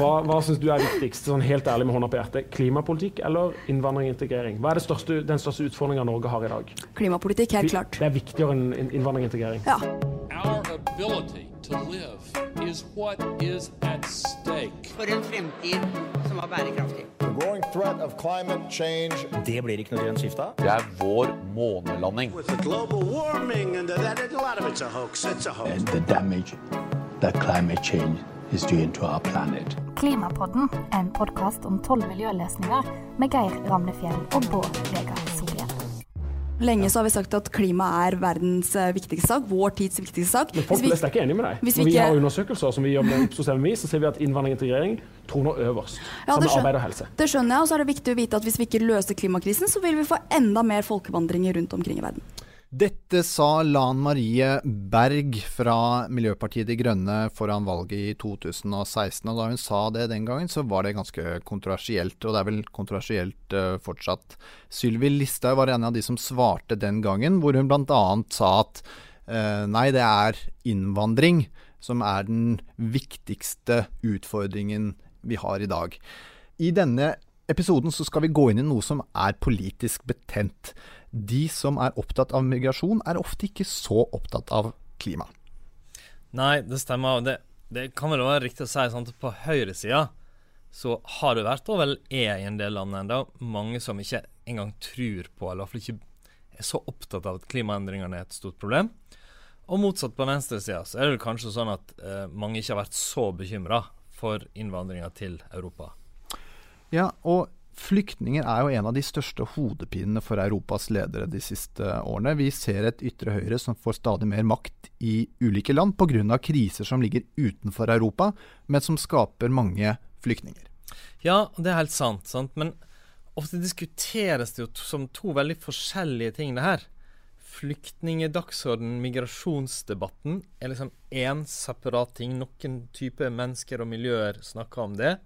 Hva, hva syns du er viktigst, sånn helt ærlig med hånda på hjertet? Klimapolitikk eller innvandring og integrering? Hva er største, den største utfordringa Norge har i dag? Klimapolitikk, helt klart. Det er viktigere enn innvandring og integrering? Ja. Our ability to live is what is at stake. For en fremtid som er bærekraftig. The growing threat of climate change. Det blir ikke noe grønt skifte av. Det er vår månelanding. With the global warming and that, a lot of it's a hoax. It's a hoax. And the damage that climate change is doing to our planet. Klimapodden en podkast om tolv miljøløsninger med Geir Ramnefjell og Bård Vegar Solhjell. Lenge så har vi sagt at klima er verdens eh, viktigste sak, vår tids viktigste sak. Men folk flest er ikke enig med deg. hvis vi, ikke... vi har undersøkelser som vi gjør med Ipsos MMI, så ser vi at innvandring og integrering troner øverst. Ja, sammen med skjøn- arbeid og helse. Det skjønner jeg, og så er det viktig å vite at hvis vi ikke løser klimakrisen, så vil vi få enda mer folkevandringer rundt omkring i verden. Dette sa Lan Marie Berg fra Miljøpartiet De Grønne foran valget i 2016. Og da hun sa det den gangen, så var det ganske kontroversielt. Og det er vel kontroversielt uh, fortsatt. Sylvi Listhaug var en av de som svarte den gangen, hvor hun bl.a. sa at uh, nei, det er innvandring som er den viktigste utfordringen vi har i dag. I denne episoden så skal vi gå inn i noe som er politisk betent. De som er opptatt av migrasjon, er ofte ikke så opptatt av klima. Nei, det stemmer. Det, det kan vel være riktig å si sånn at på høyresida så har det vært, og vel er i en del land ennå, mange som ikke engang tror på, eller iallfall ikke er så opptatt av at klimaendringene er et stort problem. Og motsatt på venstresida så er det vel kanskje sånn at eh, mange ikke har vært så bekymra for innvandringa til Europa. Ja, og flyktninger er jo en av de største hodepinene for Europas ledere de siste årene. Vi ser et ytre høyre som får stadig mer makt i ulike land pga. kriser som ligger utenfor Europa, men som skaper mange flyktninger. Ja, det er helt sant, sant. men ofte diskuteres det jo som to veldig forskjellige ting, det her. Flyktningedagsorden, migrasjonsdebatten, er liksom én separat ting. Noen typer mennesker og miljøer snakker om det.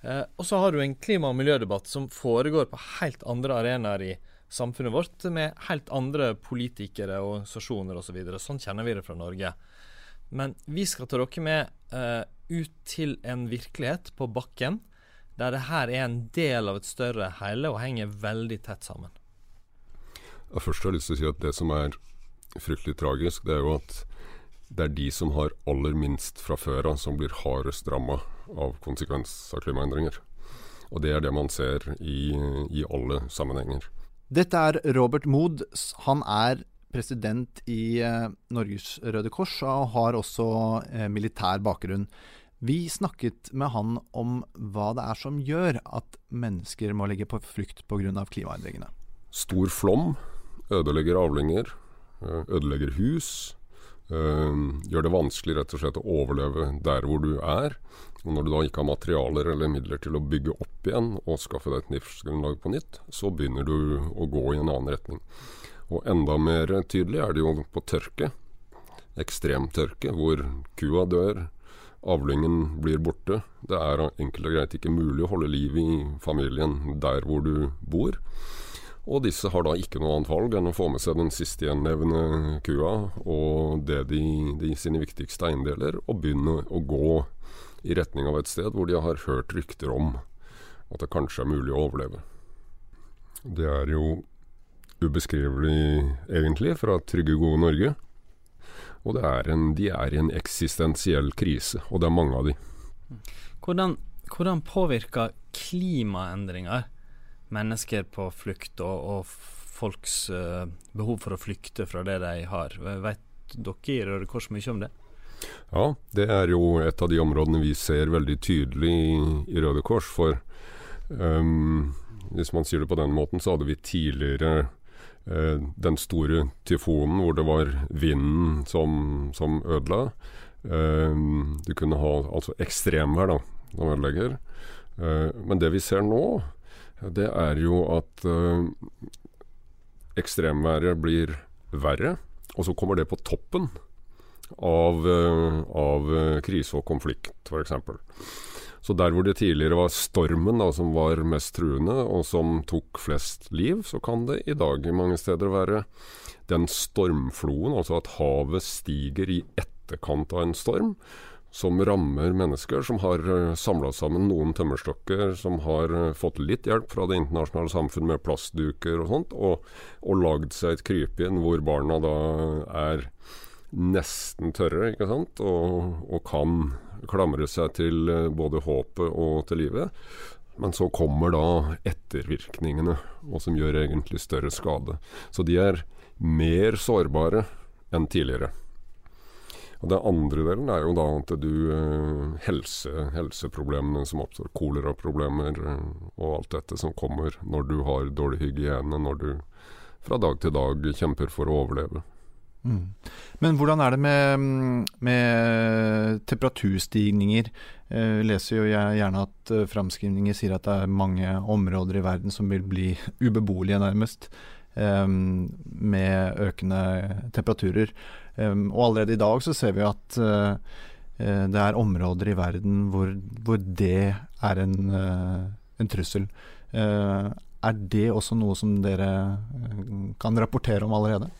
Eh, og så har du en klima- og miljødebatt som foregår på helt andre arenaer i samfunnet vårt, med helt andre politikere, og organisasjoner osv. Så sånn kjenner vi det fra Norge. Men vi skal ta dere med eh, ut til en virkelighet på bakken, der det her er en del av et større hele og henger veldig tett sammen. Ja, Først har jeg lyst til å si at det som er fryktelig tragisk, det er jo at det er de som har aller minst fra før av, som blir hardest ramma av konsekvens av klimaendringer. Og det er det man ser i, i alle sammenhenger. Dette er Robert Mood. Han er president i eh, Norges Røde Kors og har også eh, militær bakgrunn. Vi snakket med han om hva det er som gjør at mennesker må legge på flukt pga. klimaendringene. Stor flom ødelegger avlinger, øh, ødelegger hus. Øh, Gjør det vanskelig rett og slett å overleve der hvor du er. Og når du da ikke har materialer eller midler til å bygge opp igjen og skaffe deg et livsgrunnlag på nytt, så begynner du å gå i en annen retning. Og enda mer tydelig er det jo på tørke. Ekstremtørke, hvor kua dør, avlingen blir borte. Det er enkelt og greit ikke mulig å holde liv i familien der hvor du bor. Og disse har da ikke noe annet valg enn å få med seg den siste gjenlevende kua og det de, de sine viktigste eiendeler, og begynne å gå i retning av et sted hvor de har hørt rykter om at det kanskje er mulig å overleve. Det er jo ubeskrivelig, egentlig, fra trygge, gode Norge. Og er en, de er i en eksistensiell krise, og det er mange av de. Hvordan, hvordan påvirker klimaendringer mennesker på flukt og, og folks uh, behov for å flykte fra det de har? Vet dere i Røde Kors mye om det? Ja, det er jo et av de områdene vi ser veldig tydelig i, i Røde Kors. For um, hvis man sier det på den måten, så hadde vi tidligere eh, den store tyfonen hvor det var vinden som, som ødela. Um, du kunne ha altså ekstremvær som ødelegger. Eh, men det vi ser nå, det er jo at øh, ekstremværet blir verre, og så kommer det på toppen av, øh, av eh, krise og konflikt, f.eks. Så der hvor det tidligere var stormen da, som var mest truende, og som tok flest liv, så kan det i dag i mange steder være den stormfloen, altså at havet stiger i etterkant av en storm, som rammer mennesker som har samla sammen noen tømmerstokker, som har eh, fått litt hjelp fra det internasjonale samfunn med plastduker og sånt, og, og lagd seg et krypinn hvor barna da er nesten tørre, ikke sant, og, og kan klamre seg til eh, både håpet og til livet. Men så kommer da ettervirkningene, og som gjør egentlig større skade. Så de er mer sårbare enn tidligere. Og Den andre delen er jo da at du eh, helse, helseproblemene som oppstår, koleraproblemer eh, og alt dette som kommer når du har dårlig hygiene, når du fra dag til dag kjemper for å overleve. Mm. Men hvordan er det med, med temperaturstigninger? Eh, leser jo jeg gjerne at eh, framskrivninger sier at det er mange områder i verden som vil bli ubeboelige, nærmest. Um, med økende temperaturer. Um, og allerede i dag så ser vi at uh, det er områder i verden hvor, hvor det er en, uh, en trussel. Er det også noe som dere kan rapportere om allerede?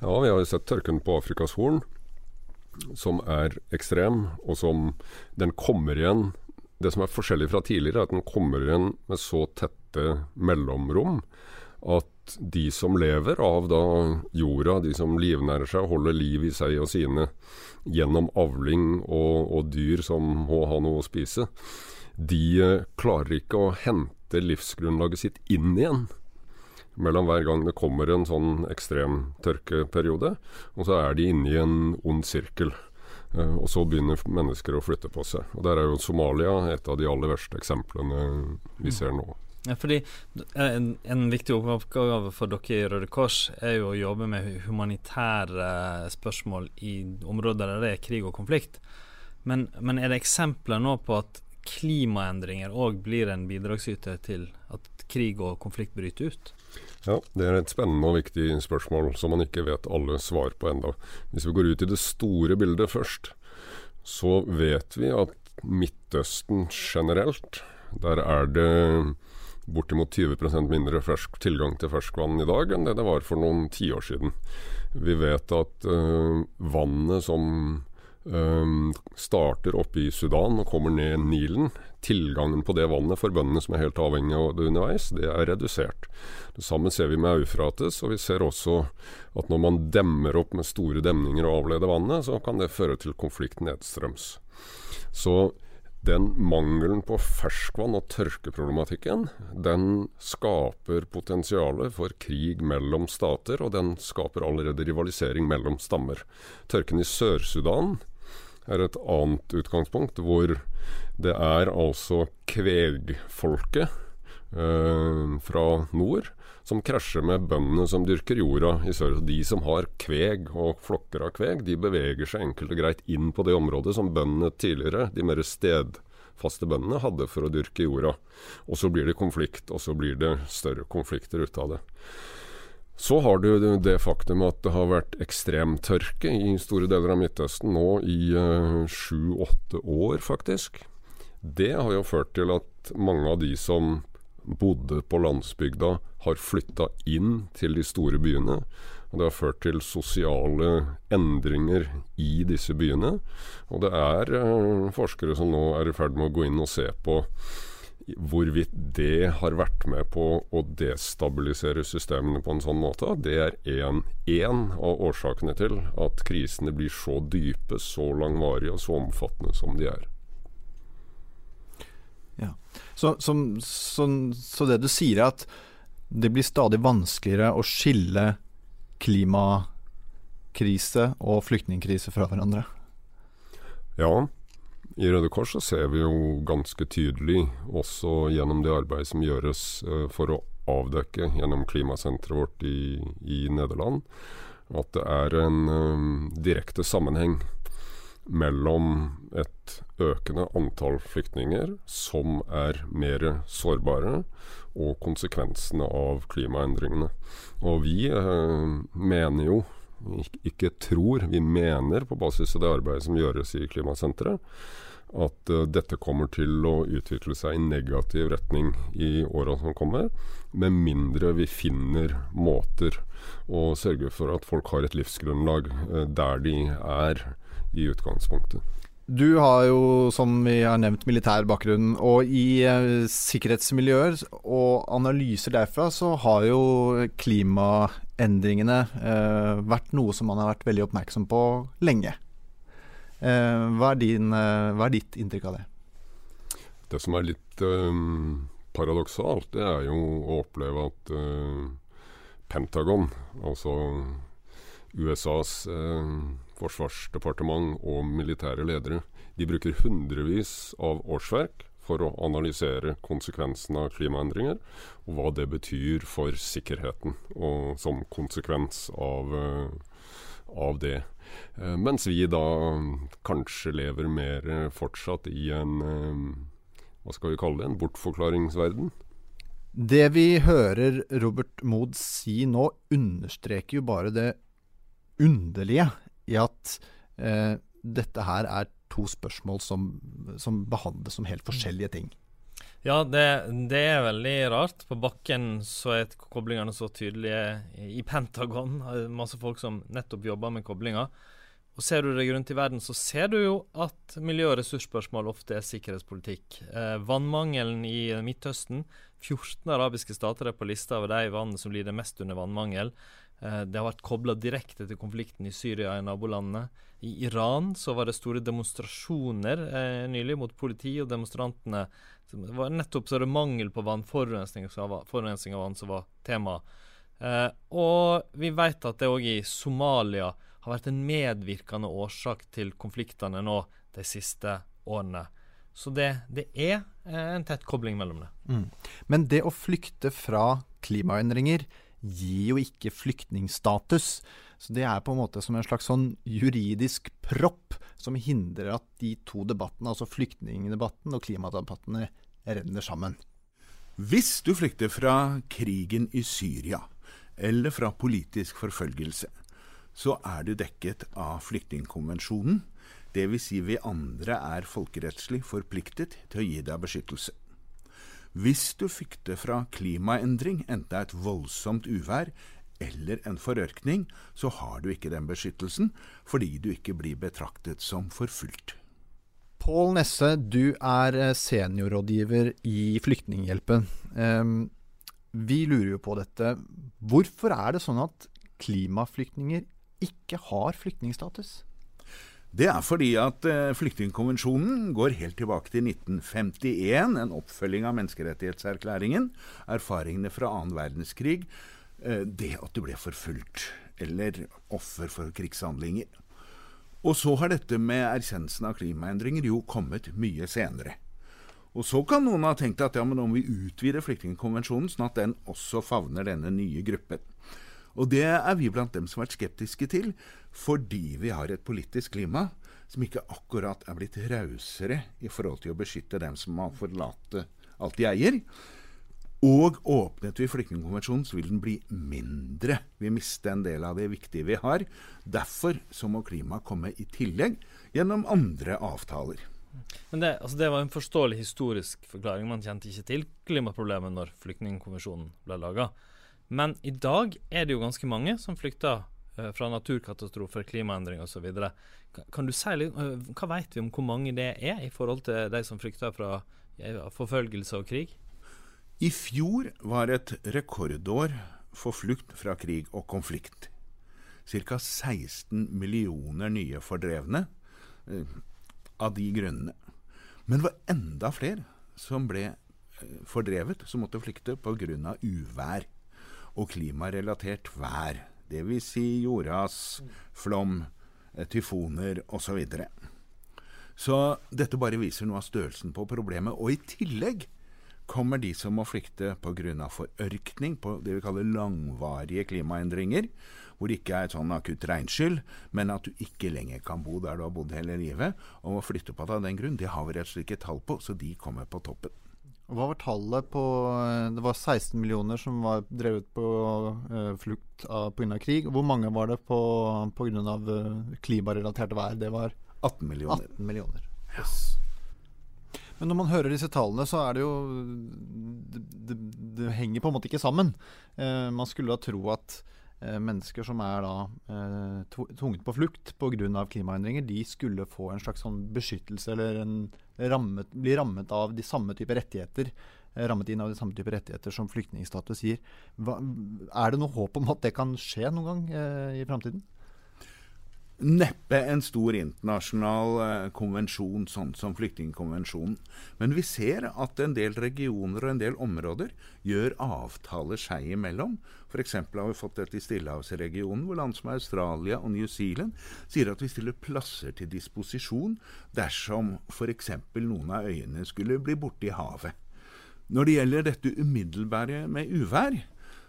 Ja, vi har jo sett tørken på Afrikas Horn, som er ekstrem, og som den kommer igjen Det som er forskjellig fra tidligere, er at den kommer igjen med så tette mellomrom at de som lever av da jorda, de som livnærer seg og holder liv i seg og sine gjennom avling og, og dyr som må ha noe å spise, de eh, klarer ikke å hente livsgrunnlaget sitt inn igjen mellom hver gang det kommer en sånn ekstrem tørkeperiode. Og så er de inne i en ond sirkel. Uh, og så begynner mennesker å flytte på seg. Og Der er jo Somalia et av de aller verste eksemplene vi ser nå. Ja, fordi en, en, viktig oppgave for dere i Røde Kors er jo å jobbe med humanitære spørsmål i områder der det er krig og konflikt. Men, men er det eksempler nå på at klimaendringer òg blir en bidragsyter til at krig og konflikt bryter ut? Ja, det er et spennende og viktig spørsmål som man ikke vet alle svar på enda. Hvis vi går ut i det store bildet først, så vet vi at Midtøsten generelt, der er det bortimot 20% mindre fersk, tilgang til ferskvann i dag enn det det var for noen tiår siden. Vi vet at uh, vannet som uh, starter oppe i Sudan og kommer ned Nilen, tilgangen på det vannet for bøndene som er helt avhengig av det underveis, det er redusert. Det samme ser vi med Eufrates, og vi ser også at når man demmer opp med store demninger og avleder vannet, så kan det føre til konflikt nedstrøms. Så den mangelen på ferskvann og tørkeproblematikken, den skaper potensialet for krig mellom stater, og den skaper allerede rivalisering mellom stammer. Tørken i Sør-Sudan er et annet utgangspunkt, hvor det er altså kvegfolket fra nord som krasjer med bøndene som dyrker jorda i sør. De som har kveg og flokker av kveg, de beveger seg enkelt og greit inn på det området som bøndene tidligere, de mer stedfaste bøndene, hadde for å dyrke jorda. Og så blir det konflikt, og så blir det større konflikter ut av det. Så har du det faktum at det har vært ekstremtørke i store deler av Midtøsten nå i eh, sju-åtte år, faktisk. Det har jo ført til at mange av de som bodde på landsbygda, har flytta inn til de store byene. Og det har ført til sosiale endringer i disse byene. Og det er eh, forskere som nå er i ferd med å gå inn og se på hvorvidt det har vært med på å destabilisere systemene på en sånn måte det er én av årsakene til at krisene blir så dype, så langvarige og så omfattende som de er. Ja. Så, som, så, så, det du sier er at det blir stadig vanskeligere å skille klimakrise og flyktningkrise fra hverandre? Ja. I Røde Kors så ser vi jo ganske tydelig, også gjennom det arbeidet som gjøres uh, for å avdekke gjennom klimasenteret vårt i, i Nederland, at det er en um, direkte sammenheng mellom et økende antall flyktninger som er mer sårbare, og konsekvensene av klimaendringene. Og vi eh, mener jo, ikke tror, vi mener på basis av det arbeidet som gjøres i Klimasenteret, at uh, dette kommer til å utvikle seg i negativ retning i åra som kommer, med mindre vi finner måter å sørge for at folk har et livsgrunnlag uh, der de er i utgangspunktet. Du har jo, som vi har nevnt, militær bakgrunn. Og i eh, sikkerhetsmiljøer og analyser derfra, så har jo klimaendringene eh, vært noe som man har vært veldig oppmerksom på lenge. Eh, hva, er din, eh, hva, er ditt inntrykk av det? Det som er litt eh, paradoksalt, det er jo å oppleve at eh, Pentagon, altså USAs forsvarsdepartement og militære ledere, de bruker hundrevis av årsverk for å analysere konsekvensene av klimaendringer, og hva det betyr for sikkerheten, og som konsekvens av, av det. Mens vi da kanskje lever mer fortsatt i en hva skal vi kalle det, en bortforklaringsverden. Det vi hører Robert Mood si nå, understreker jo bare det underlige i at eh, dette her er to spørsmål som, som, behandles som helt forskjellige ting. Ja, det, det, er veldig rart. På bakken så er koblingene så tydelige. I Pentagon masse folk som nettopp jobber med koblinger. Og Ser du deg rundt i verden, så ser du jo at miljø- og ressursspørsmål ofte er sikkerhetspolitikk. Eh, vannmangelen i Midtøsten 14 arabiske stater er på lista over de vannene som lider mest under vannmangel. Eh, det har vært kobla direkte til konflikten i Syria i nabolandene. I Iran så var det store demonstrasjoner eh, nylig mot politi og demonstrantene. Det var nettopp så det mangel på vann, forurensning, forurensning av vann, som var tema. Eh, og vi vet at det òg i Somalia har vært en medvirkende årsak til konfliktene nå de siste årene. Så det, det er eh, en tett kobling mellom det. Mm. Men det å flykte fra klimaendringer gir jo ikke flyktningstatus. Så det er på en måte som en slags sånn juridisk propp som hindrer at de to debattene, altså flyktningdebatten og klimadebattene, renner sammen. Hvis du flykter fra krigen i Syria, eller fra politisk forfølgelse, så er du dekket av flyktningkonvensjonen. Dvs. Si vi andre er folkerettslig forpliktet til å gi deg beskyttelse. Hvis du fikk det fra klimaendring, enten det er et voldsomt uvær eller en forørkning, så har du ikke den beskyttelsen, fordi du ikke blir betraktet som forfulgt. Pål Nesse, du er eh, seniorrådgiver i Flyktninghjelpen. Um, vi lurer jo på dette. Hvorfor er det sånn at klimaflyktninger ikke har flyktningstatus? Det er fordi at eh, Flyktningkonvensjonen går helt tilbake til 1951, en oppfølging av menneskerettighetserklæringen. Erfaringene fra annen verdenskrig. Eh, det at du ble forfulgt eller offer for krigshandlinger. Og så har dette med erkjennelsen av klimaendringer jo kommet mye senere. Og så kan noen ha tenkt at ja, men om vi utvider Flyktningkonvensjonen, sånn at den også favner denne nye gruppen. Og det er vi blant dem som har vært skeptiske til, fordi vi har et politisk klima som ikke akkurat er blitt rausere i forhold til å beskytte dem som har forlatt alt de eier. Og åpnet vi Flyktningkonvensjonen, så vil den bli mindre. Vi mister en del av det viktige vi har. Derfor så må klimaet komme i tillegg gjennom andre avtaler. Men det, altså det var en forståelig historisk forklaring. Man kjente ikke til klimaproblemet når Flyktningkonvensjonen ble laga. Men i dag er det jo ganske mange som flykter uh, fra naturkatastrofer, klimaendring osv. Kan, kan du si litt, uh, Hva vet vi om hvor mange det er i forhold til de som flykter fra forfølgelse og krig? I fjor var et rekordår for flukt fra krig og konflikt. Ca. 16 millioner nye fordrevne av de grunnene. Men det var enda flere som ble fordrevet, som måtte flykte pga. uvær og klimarelatert vær. Dvs. Si jordras, flom, eh, tyfoner osv. Så, så dette bare viser noe av størrelsen på problemet. Og i tillegg kommer de som må flykte pga. forørkning, på det vi kaller langvarige klimaendringer, hvor det ikke er et sånn akutt regnskyll, men at du ikke lenger kan bo der du har bodd hele livet, og må flytte på deg av den grunn. Det har vi rett og slett ikke tall på, så de kommer på toppen. Hva var tallet på Det var 16 millioner som var drevet på uh, flukt pga. krig. Hvor mange var det pga. Uh, klimarelatert vær? Det var 18 millioner. 18 millioner. Yes. Men når man hører disse tallene, så er det jo Det, det, det henger på en måte ikke sammen. Uh, man skulle da tro at eh, mennesker som er da eh, tv- tvunget på flukt pga. klimaendringer, de skulle få en slags sånn beskyttelse eller en rammet, blir rammet av de samme typer rettigheter. eh, Rammet inn av de samme typer rettigheter som flyktningstatus gir. Hva, er det noe håp om at det kan skje noen gang eh, i framtiden? Neppe en stor internasjonal eh, konvensjon sånn som flyktningkonvensjonen. Men vi ser at en del regioner og en del områder gjør avtaler seg imellom. F.eks. har vi fått dette i Stillehavsregionen, hvor land som Australia og New Zealand sier at vi stiller plasser til disposisjon dersom f.eks. noen av øyene skulle bli borte i havet. Når det gjelder dette umiddelbare med uvær,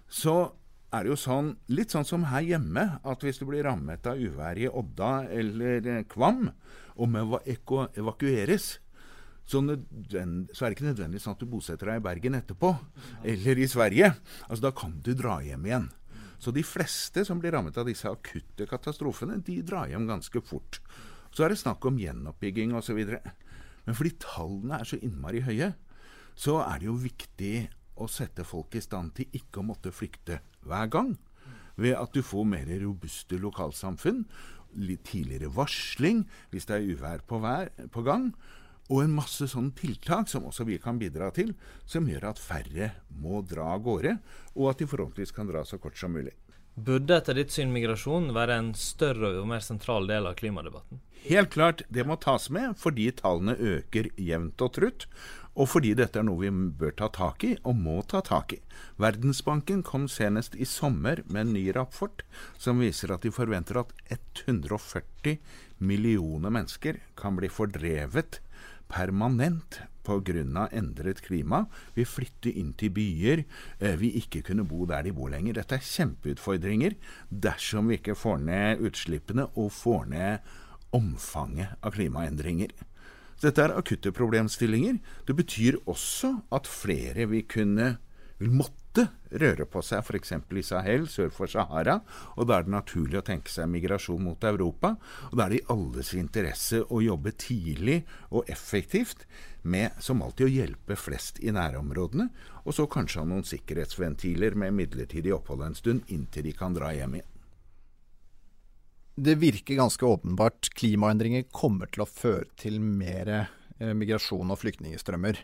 så er det jo sånn, litt sånn som her hjemme, at hvis du blir rammet av uvær i Odda eller eh, Kvam, og må eva evakueres, så, så er det ikke nødvendigvis sånn at du bosetter deg i Bergen etterpå, eller i Sverige. Altså, da kan du dra hjem igjen. Så de fleste som blir rammet av disse akutte katastrofene, de drar hjem ganske fort. Så er det snakk om gjenoppbygging osv. Men fordi tallene er så innmari høye, så er det jo viktig å sette folk i stand til ikke å måtte flykte hver gang. Ved at du får mer robuste lokalsamfunn, litt tidligere varsling hvis det er uvær på, vær, på gang, og en masse sånne tiltak som også vi kan bidra til, som gjør at færre må dra av gårde, og at de forhåpentligvis kan dra så kort som mulig. Burde etter ditt syn migrasjon være en større og mer sentral del av klimadebatten? Helt klart, det må tas med fordi tallene øker jevnt og trutt, og fordi dette er noe vi bør ta tak i, og må ta tak i. Verdensbanken kom senest i sommer med en ny rapport som viser at de forventer at 140 millioner mennesker kan bli fordrevet permanent pga. endret klima. Vi flytter inn til byer eh, vi ikke kunne bo der de bor lenger. Dette er kjempeutfordringer dersom vi ikke får ned utslippene og får ned omfanget av klimaendringer. Dette er akutte problemstillinger. Det betyr også at flere vil kunne vil måtte røre på seg f.eks. i Sahel sør for Sahara. og Da er det naturlig å tenke seg migrasjon mot Europa. og Da er det i alles interesse å jobbe tidlig og effektivt med som alltid å hjelpe flest i nærområdene, og så kanskje ha noen sikkerhetsventiler med midlertidig opphold en stund inntil de kan dra hjem igjen. Det virker ganske åpenbart klimaendringer kommer til å føre til mer eh, migrasjon og flyktningstrømmer.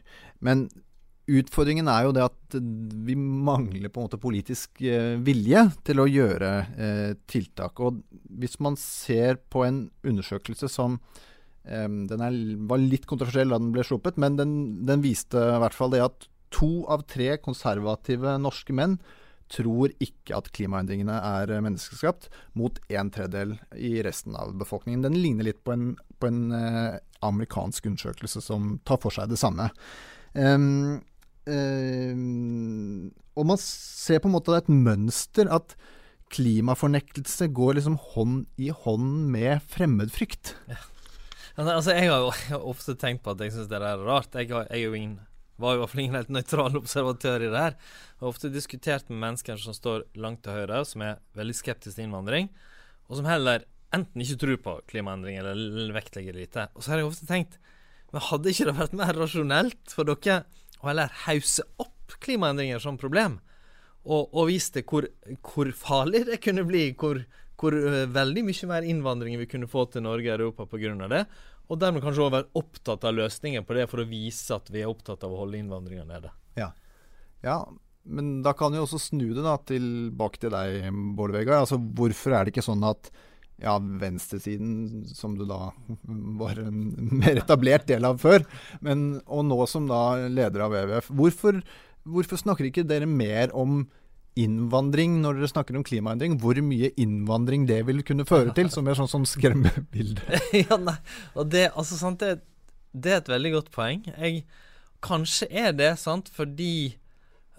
Men utfordringen er jo det at vi mangler på en måte politisk eh, vilje til å gjøre eh, tiltak. Og hvis man ser på en undersøkelse som Den er, var litt kontroversiell da den ble sluppet, men den, den viste i hvert fall det at to av tre konservative norske menn tror ikke at klimaendringene er menneskeskapt, mot en tredjedel i resten av befolkningen. Den ligner litt på en, på en eh, amerikansk undersøkelse som tar for seg det samme. Um, um, og man ser på en måte et mønster at klimafornektelse går liksom hånd i hånd med fremmedfrykt. Ja. Altså, jeg har jo ofte tenkt på at jeg syns det er rart. Jeg, har, jeg er jo ingen var i hvert fall ingen helt nøytral observatør i det her. Jeg har ofte diskutert med mennesker som står langt til høyre, som er veldig skeptiske til innvandring, og som heller enten ikke tror på klimaendring eller vektlegger lite. Og så har jeg ofte tenkt men hadde ikke det vært mer rasjonelt for dere å heller hause opp klimaendringer som problem, og, og vise det hvor, hvor, farlig det kunne bli, hvor, hvor veldig mye mer innvandring vi kunne få til Norge og Europa pga. det, og dermed kanskje òg være opptatt av løsningen på det, for å vise at vi er opptatt av å holde innvandringa nede. Ja. ja, men da kan vi også snu det da, tilbake til deg, Bård Vegar. Altså, hvorfor er det ikke sånn at ja, venstresiden, som du da var en mer etablert del av før, men, og nå som da leder av WWF, hvorfor, hvorfor snakker ikke dere mer om innvandring når dere snakker om klimaendring, hvor mye innvandring det vil kunne føre til, som er sånn som skremmebilde. ja, nei, og det, altså, det, det, er et veldig godt poeng. Jeg, kanskje er det sant fordi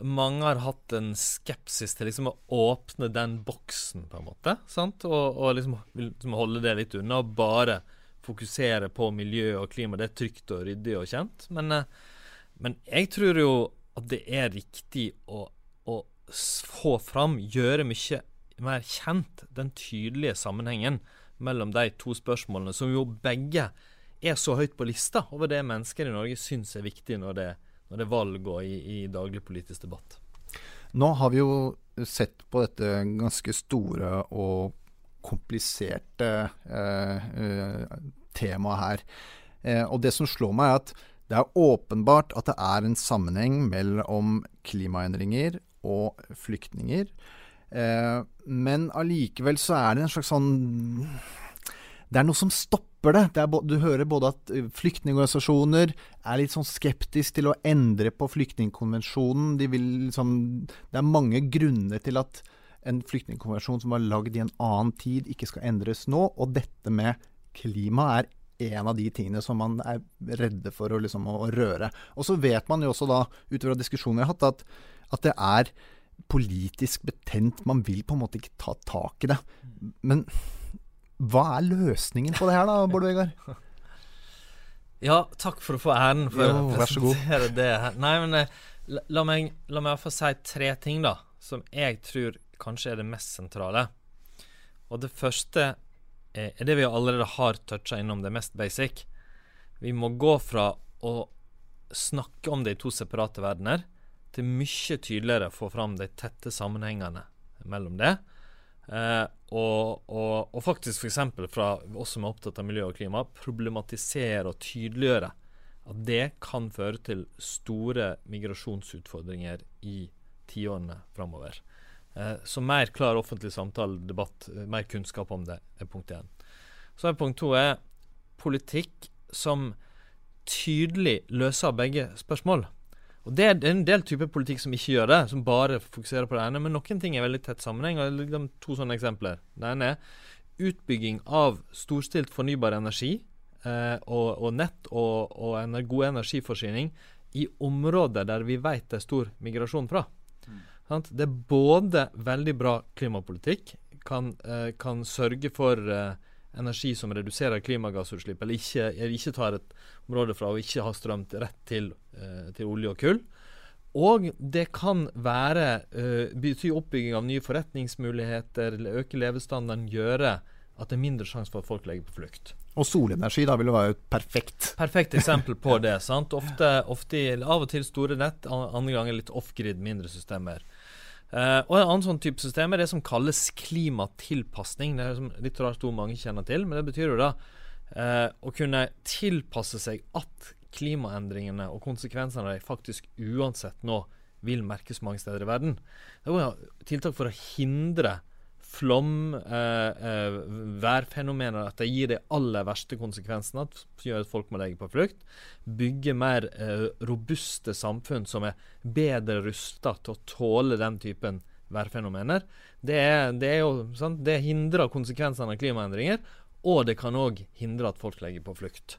mange har hatt en skepsis til liksom å åpne den boksen, på en måte. sant, Og, og liksom, liksom holde det litt unna, og bare fokusere på miljø og klima. Det er trygt og ryddig og kjent. Men, men jeg tror jo at det er riktig å få fram, gjøre mye mer kjent den tydelige sammenhengen mellom de to spørsmålene, som jo begge er så høyt på lista over det mennesker i Norge syns er viktig når det, når det er valg og i, i daglig politisk debatt. Nå har vi jo sett på dette ganske store og kompliserte eh, eh, temaet her. Eh, og det som slår meg, er at det er åpenbart at det er en sammenheng mellom klimaendringer og flyktninger. Eh, men allikevel så er det en slags sånn Det er noe som stopper det. det er, du hører både at eh, flyktningorganisasjoner er litt sånn skeptisk til å endre på flyktningkonvensjonen. De liksom Det er mange grunner til at en flyktningkonvensjon som var lagd i en annen tid, ikke skal endres nå. Og dette med klima er en av de tingene som man er redde for å, liksom, å røre. Og så vet man jo også da, utover diskusjoner jeg har hatt, at, at det er politisk betent. Man vil på en måte ikke ta tak i det. Men hva er løsningen på det her da, Bård Vegard? Ja, takk for å få æren for jo, å presentere det her. Nei, men eh, la, la meg, la meg få si tre ting, da, som jeg tror kanskje er det mest sentrale. Og det første er det vi allerede har toucha innom, det mest basic. Vi må gå fra å snakke om det i to separate verdener, til mye tydeligere få fram de tette sammenhengene mellom det. Eh, og, og, og, faktisk f.eks. fra oss som er opptatt av miljø og klima, problematisere og tydeliggjøre at det kan føre til store migrasjonsutfordringer i tiårene framover. Eh, så mer klar offentlig samtale, debatt, eh, mer kunnskap om det, er punkt én. Så er punkt to er politikk som tydelig løser begge spørsmål. Og Det er en del typer politikk som ikke gjør det, som bare fokuserer på det ene. Men noen ting er veldig tett sammenheng. og liksom To sånne eksempler. Det ene er utbygging av storstilt fornybar energi eh, og, og, nett og, og en god energiforsyning i områder der vi vet det er stor migrasjon fra. Mm. Det er både veldig bra klimapolitikk, kan, eh, kan sørge for eh, energi som reduserer klimagassutslipp, eller ikke, eller ikke tar et område fra å ikke ha strøm rett til, eh, til olje og kull. Og det kan være uh, bety oppbygging av nye forretningsmuligheter, øke levestandarden, gjøre at det er mindre sjanse for at folk legger på flukt. Og solenergi da vil jo være et perfekt Perfekt eksempel på det. sant? Ofte, ofte Av og til store nett, andre ganger litt off-grid, mindre systemer. Uh, og En annen sånn type system er det som kalles klimatilpasning. Det er litt rart ord mange kjenner til, men det betyr jo da uh, å kunne tilpasse seg at klimaendringene og konsekvensene av dem faktisk uansett nå vil merkes mange steder i verden. Det er jo tiltak for å hindre flom, eh, eh, værfenomener, at det gir de aller verste konsekvensene, som gjør at folk må legge på flukt. Bygge mer eh, robuste samfunn som er bedre rusta til å tåle den typen værfenomener. Det, er, det, er jo, sant? det hindrer konsekvensene av klimaendringer, og det kan òg hindre at folk legger på flukt.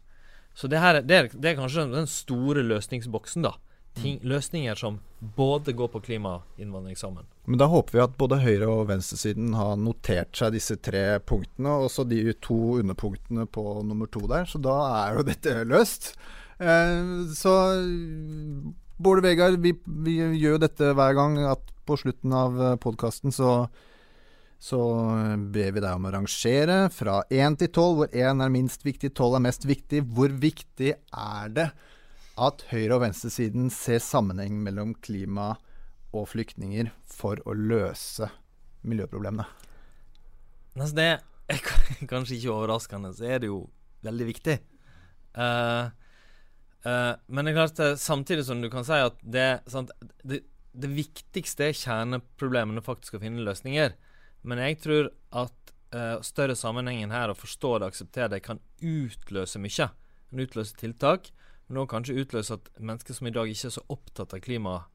Så det, her, det, er, det er kanskje den store løsningsboksen, da. Ting, mm. løsninger som både går på klimainnvandring sammen. Men da håper vi at både høyre- og venstresiden har notert seg disse tre punktene, og også de to underpunktene på nummer to der. Så da er jo dette løst. Eh, så Bård Vegard, vi, vi, gjør jo dette hver gang at på slutten av podkasten så så ber vi deg om å rangere fra én til tolv, hvor én er minst viktig, tolv er mest viktig. Hvor viktig er det at høyre- og venstresiden ser sammenheng mellom klima og flyktninger for å løse miljøproblemene? Altså det er kanskje ikke overraskende, så er det jo veldig viktig. Uh, uh, men det er klart, samtidig som du kan si at det, sant, det, det viktigste er kjerneproblemene faktisk å finne løsninger. Men jeg tror at uh, større sammenhengen her, å forstå det og akseptere det, kan utløse mye. Kan utløse tiltak, men òg kanskje utløse at mennesker som i dag ikke er så opptatt av klima-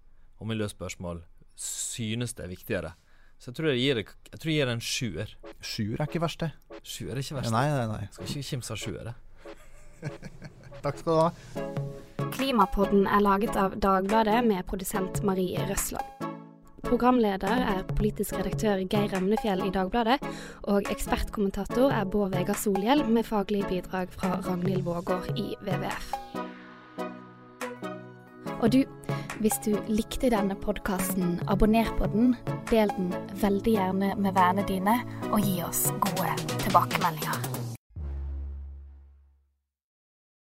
og miljøspørsmål, synes det er viktigere. Så jeg tror jeg gir, jeg tror jeg gir en sjuer. Sjuer er ikke verst, det. Sjuer er ikke verst. Nei, nei, nei. Skal ikke kimse av sjuere. Takk skal du ha. Klimapodden er laget av Dagbladet med produsent Marie Røsland. Programleder er politisk redaktør Geir Remnefjell i Dagbladet, og ekspertkommentator er Bård Vegar Solhjell, med faglig bidrag fra Ragnhild Vågård i WWF. Og du, hvis du likte denne podkasten, abonner på den, del den veldig gjerne med vennene dine, og gi oss gode tilbakemeldinger.